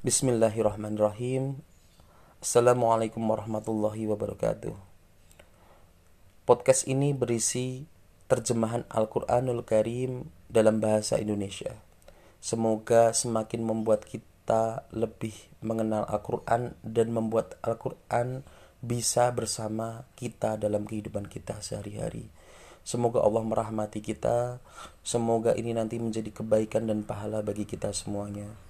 Bismillahirrahmanirrahim. Assalamualaikum warahmatullahi wabarakatuh. Podcast ini berisi terjemahan Al-Quranul Karim dalam bahasa Indonesia. Semoga semakin membuat kita lebih mengenal Al-Quran dan membuat Al-Quran bisa bersama kita dalam kehidupan kita sehari-hari. Semoga Allah merahmati kita. Semoga ini nanti menjadi kebaikan dan pahala bagi kita semuanya.